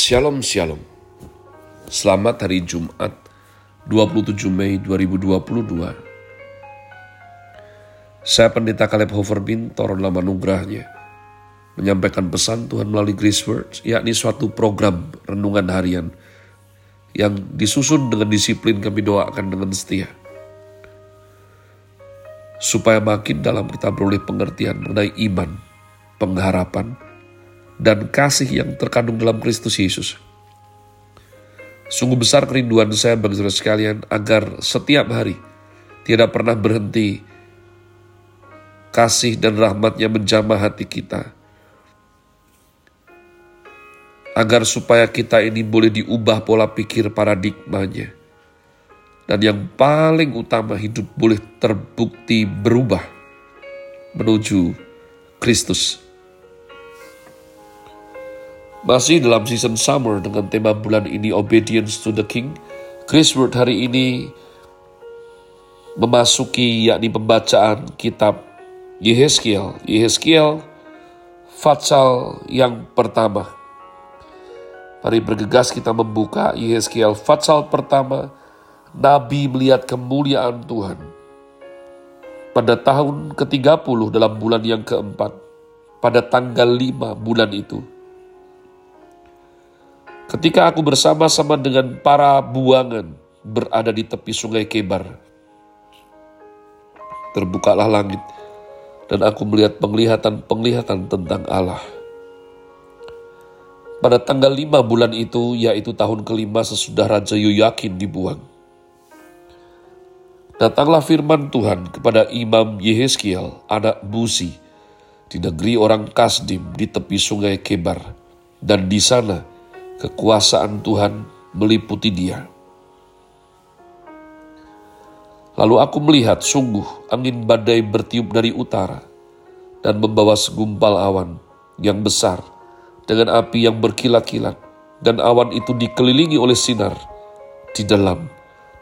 Shalom Shalom. Selamat hari Jumat 27 Mei 2022 Saya Pendeta Caleb Hoverbin, Toron Lama Nugrahnya Menyampaikan pesan Tuhan melalui Grace Words Yakni suatu program renungan harian Yang disusun dengan disiplin kami doakan dengan setia. Supaya makin dalam kita beroleh pengertian mengenai iman, pengharapan, dan kasih yang terkandung dalam Kristus Yesus. Sungguh besar kerinduan saya bagi saudara sekalian agar setiap hari tidak pernah berhenti kasih dan rahmatnya menjamah hati kita. Agar supaya kita ini boleh diubah pola pikir paradigmanya. Dan yang paling utama hidup boleh terbukti berubah menuju Kristus masih dalam season summer dengan tema bulan ini Obedience to the King. Chris Word hari ini memasuki yakni pembacaan kitab Yehezkiel. Yehezkiel Fatsal yang pertama. Mari bergegas kita membuka Yehezkiel Fatsal pertama. Nabi melihat kemuliaan Tuhan. Pada tahun ke-30 dalam bulan yang keempat, pada tanggal 5 bulan itu, Ketika aku bersama-sama dengan para buangan berada di tepi sungai Kebar, terbukalah langit dan aku melihat penglihatan-penglihatan tentang Allah. Pada tanggal lima bulan itu, yaitu tahun kelima sesudah Raja Yoyakin dibuang. Datanglah firman Tuhan kepada Imam Yehezkiel, anak Busi, di negeri orang Kasdim di tepi sungai Kebar. Dan di sana kekuasaan Tuhan meliputi dia. Lalu aku melihat sungguh angin badai bertiup dari utara dan membawa segumpal awan yang besar dengan api yang berkilat-kilat dan awan itu dikelilingi oleh sinar di dalam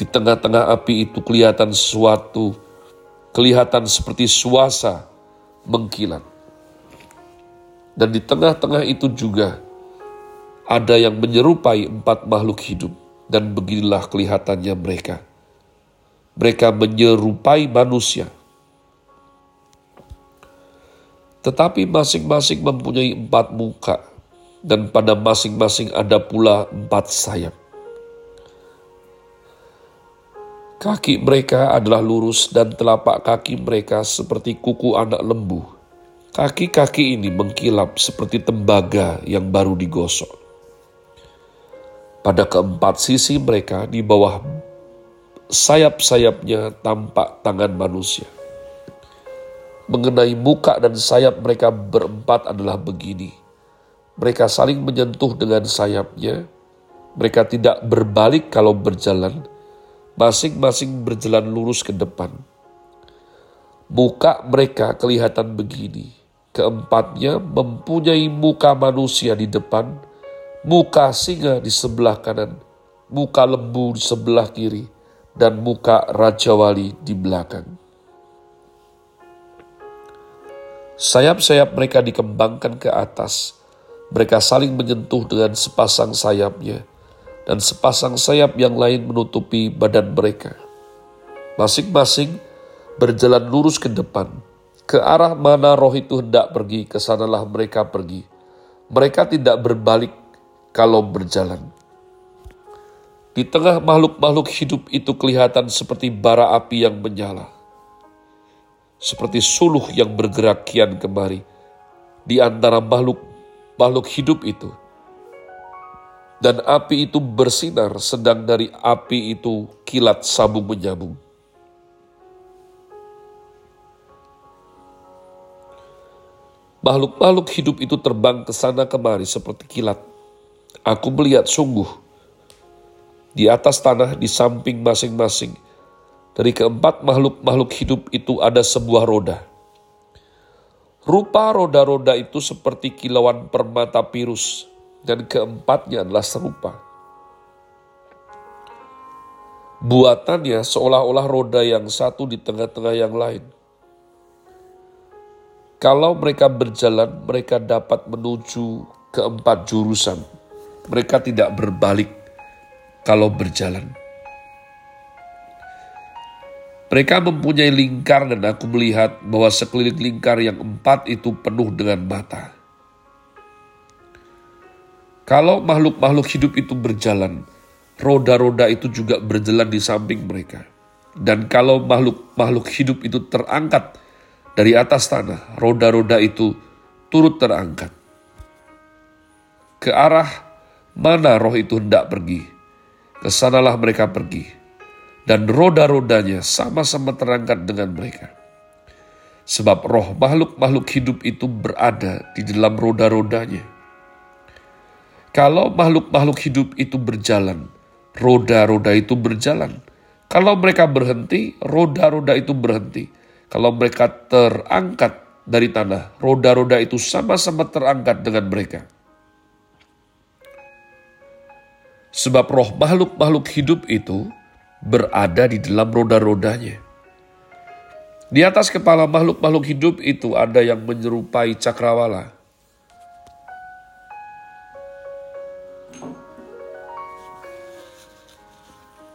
di tengah-tengah api itu kelihatan sesuatu kelihatan seperti suasa mengkilat dan di tengah-tengah itu juga ada yang menyerupai empat makhluk hidup, dan beginilah kelihatannya mereka. Mereka menyerupai manusia, tetapi masing-masing mempunyai empat muka, dan pada masing-masing ada pula empat sayap. Kaki mereka adalah lurus, dan telapak kaki mereka seperti kuku anak lembu. Kaki-kaki ini mengkilap seperti tembaga yang baru digosok. Pada keempat sisi mereka di bawah sayap-sayapnya tampak tangan manusia. Mengenai muka dan sayap mereka berempat adalah begini. Mereka saling menyentuh dengan sayapnya. Mereka tidak berbalik kalau berjalan. Masing-masing berjalan lurus ke depan. Muka mereka kelihatan begini. Keempatnya mempunyai muka manusia di depan, muka singa di sebelah kanan, muka lembu di sebelah kiri, dan muka Raja Wali di belakang. Sayap-sayap mereka dikembangkan ke atas. Mereka saling menyentuh dengan sepasang sayapnya, dan sepasang sayap yang lain menutupi badan mereka. Masing-masing berjalan lurus ke depan, ke arah mana roh itu hendak pergi, ke sanalah mereka pergi. Mereka tidak berbalik kalau berjalan. Di tengah makhluk-makhluk hidup itu kelihatan seperti bara api yang menyala. Seperti suluh yang bergerak kian kemari di antara makhluk-makhluk hidup itu. Dan api itu bersinar sedang dari api itu kilat sabung menyambung. Makhluk-makhluk hidup itu terbang ke sana kemari seperti kilat Aku melihat sungguh di atas tanah di samping masing-masing. Dari keempat makhluk-makhluk hidup itu ada sebuah roda. Rupa roda-roda itu seperti kilauan permata pirus dan keempatnya adalah serupa. Buatannya seolah-olah roda yang satu di tengah-tengah yang lain. Kalau mereka berjalan, mereka dapat menuju keempat jurusan mereka tidak berbalik kalau berjalan. Mereka mempunyai lingkar dan aku melihat bahwa sekeliling lingkar yang empat itu penuh dengan mata. Kalau makhluk-makhluk hidup itu berjalan, roda-roda itu juga berjalan di samping mereka. Dan kalau makhluk-makhluk hidup itu terangkat dari atas tanah, roda-roda itu turut terangkat. Ke arah mana roh itu hendak pergi, ke sanalah mereka pergi dan roda-rodanya sama-sama terangkat dengan mereka. Sebab roh makhluk-makhluk hidup itu berada di dalam roda-rodanya. Kalau makhluk-makhluk hidup itu berjalan, roda-roda itu berjalan. Kalau mereka berhenti, roda-roda itu berhenti. Kalau mereka terangkat dari tanah, roda-roda itu sama-sama terangkat dengan mereka. Sebab roh makhluk-makhluk hidup itu berada di dalam roda-rodanya. Di atas kepala makhluk-makhluk hidup itu ada yang menyerupai cakrawala.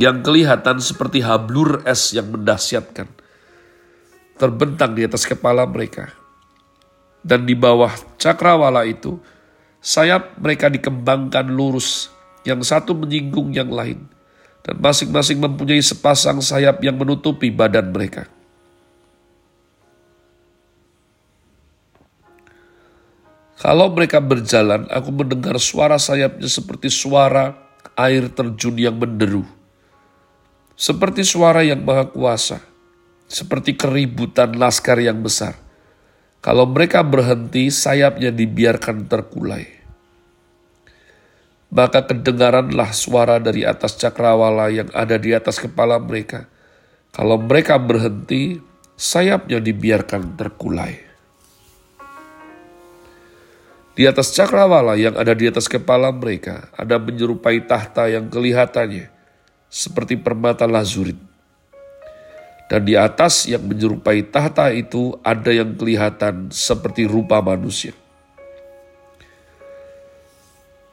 Yang kelihatan seperti hablur es yang mendahsyatkan. Terbentang di atas kepala mereka. Dan di bawah cakrawala itu, sayap mereka dikembangkan lurus. Yang satu menyinggung yang lain dan masing-masing mempunyai sepasang sayap yang menutupi badan mereka. Kalau mereka berjalan, aku mendengar suara sayapnya seperti suara air terjun yang menderu. Seperti suara yang maha kuasa. Seperti keributan laskar yang besar. Kalau mereka berhenti, sayapnya dibiarkan terkulai maka kedengaranlah suara dari atas cakrawala yang ada di atas kepala mereka. Kalau mereka berhenti, sayapnya dibiarkan terkulai. Di atas cakrawala yang ada di atas kepala mereka, ada menyerupai tahta yang kelihatannya seperti permata lazurit. Dan di atas yang menyerupai tahta itu ada yang kelihatan seperti rupa manusia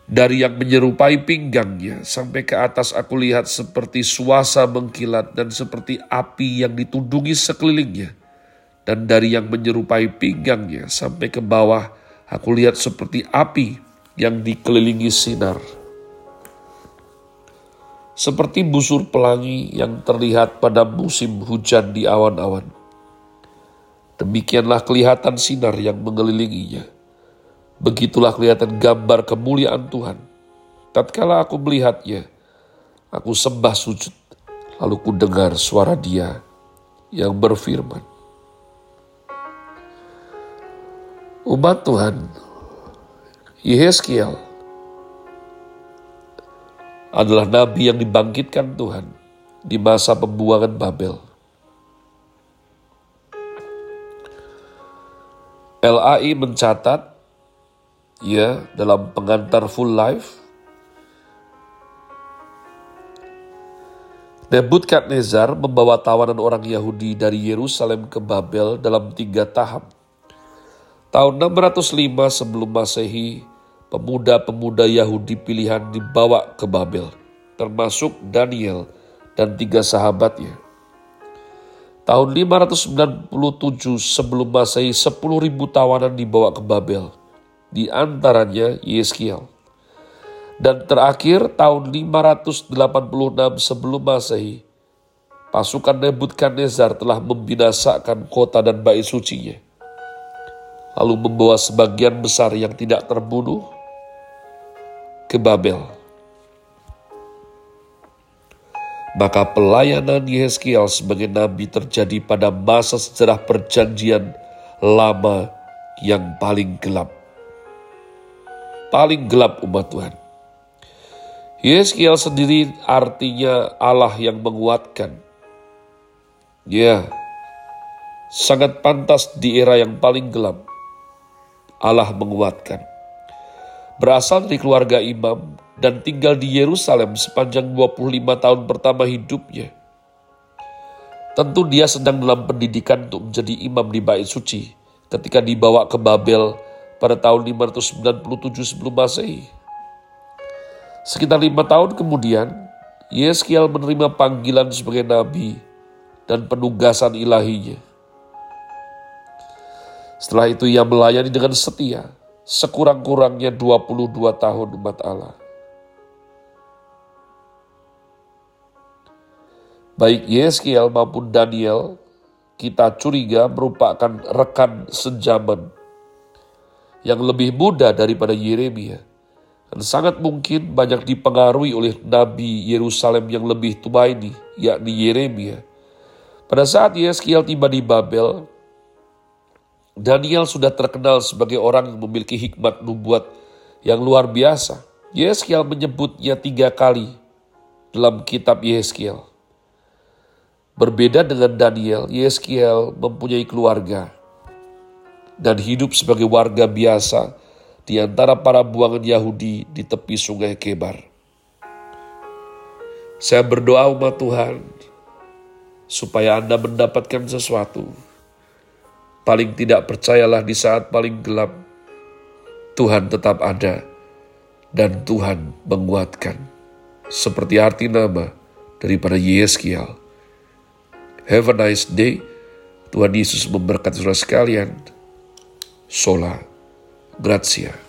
dari yang menyerupai pinggangnya sampai ke atas aku lihat seperti suasa mengkilat dan seperti api yang ditundungi sekelilingnya. Dan dari yang menyerupai pinggangnya sampai ke bawah aku lihat seperti api yang dikelilingi sinar. Seperti busur pelangi yang terlihat pada musim hujan di awan-awan. Demikianlah kelihatan sinar yang mengelilinginya Begitulah kelihatan gambar kemuliaan Tuhan. Tatkala aku melihatnya, aku sembah sujud, lalu ku dengar suara dia yang berfirman. Umat Tuhan, Yehezkiel adalah nabi yang dibangkitkan Tuhan di masa pembuangan Babel. LAI mencatat ya dalam pengantar full life Nebukadnezar membawa tawanan orang Yahudi dari Yerusalem ke Babel dalam tiga tahap. Tahun 605 sebelum Masehi, pemuda-pemuda Yahudi pilihan dibawa ke Babel, termasuk Daniel dan tiga sahabatnya. Tahun 597 sebelum Masehi, 10.000 tawanan dibawa ke Babel di antaranya Yeskiel. Dan terakhir tahun 586 sebelum Masehi, pasukan Nebukadnezar telah membinasakan kota dan bait sucinya. Lalu membawa sebagian besar yang tidak terbunuh ke Babel. Maka pelayanan Yeskiel sebagai nabi terjadi pada masa sejarah perjanjian lama yang paling gelap paling gelap umat Tuhan. Yeskiel sendiri artinya Allah yang menguatkan. Ya, sangat pantas di era yang paling gelap. Allah menguatkan. Berasal dari keluarga imam dan tinggal di Yerusalem sepanjang 25 tahun pertama hidupnya. Tentu dia sedang dalam pendidikan untuk menjadi imam di bait suci ketika dibawa ke Babel pada tahun 597 sebelum Masehi. Sekitar lima tahun kemudian, Yeskiel menerima panggilan sebagai nabi dan penugasan ilahinya. Setelah itu ia melayani dengan setia, sekurang-kurangnya 22 tahun umat Allah. Baik Yeskiel maupun Daniel, kita curiga merupakan rekan sejaman yang lebih muda daripada Yeremia dan sangat mungkin banyak dipengaruhi oleh Nabi Yerusalem yang lebih tua ini, yakni Yeremia. Pada saat Yeskiel tiba di Babel, Daniel sudah terkenal sebagai orang yang memiliki hikmat nubuat yang luar biasa. Yeskiel menyebutnya tiga kali dalam kitab Yeskiel. Berbeda dengan Daniel, Yeskiel mempunyai keluarga dan hidup sebagai warga biasa di antara para buangan Yahudi di tepi sungai Kebar. Saya berdoa umat Tuhan, supaya Anda mendapatkan sesuatu. Paling tidak percayalah di saat paling gelap, Tuhan tetap ada dan Tuhan menguatkan. Seperti arti nama daripada Yeskiel. Have a nice day. Tuhan Yesus memberkati saudara sekalian. sola grazia.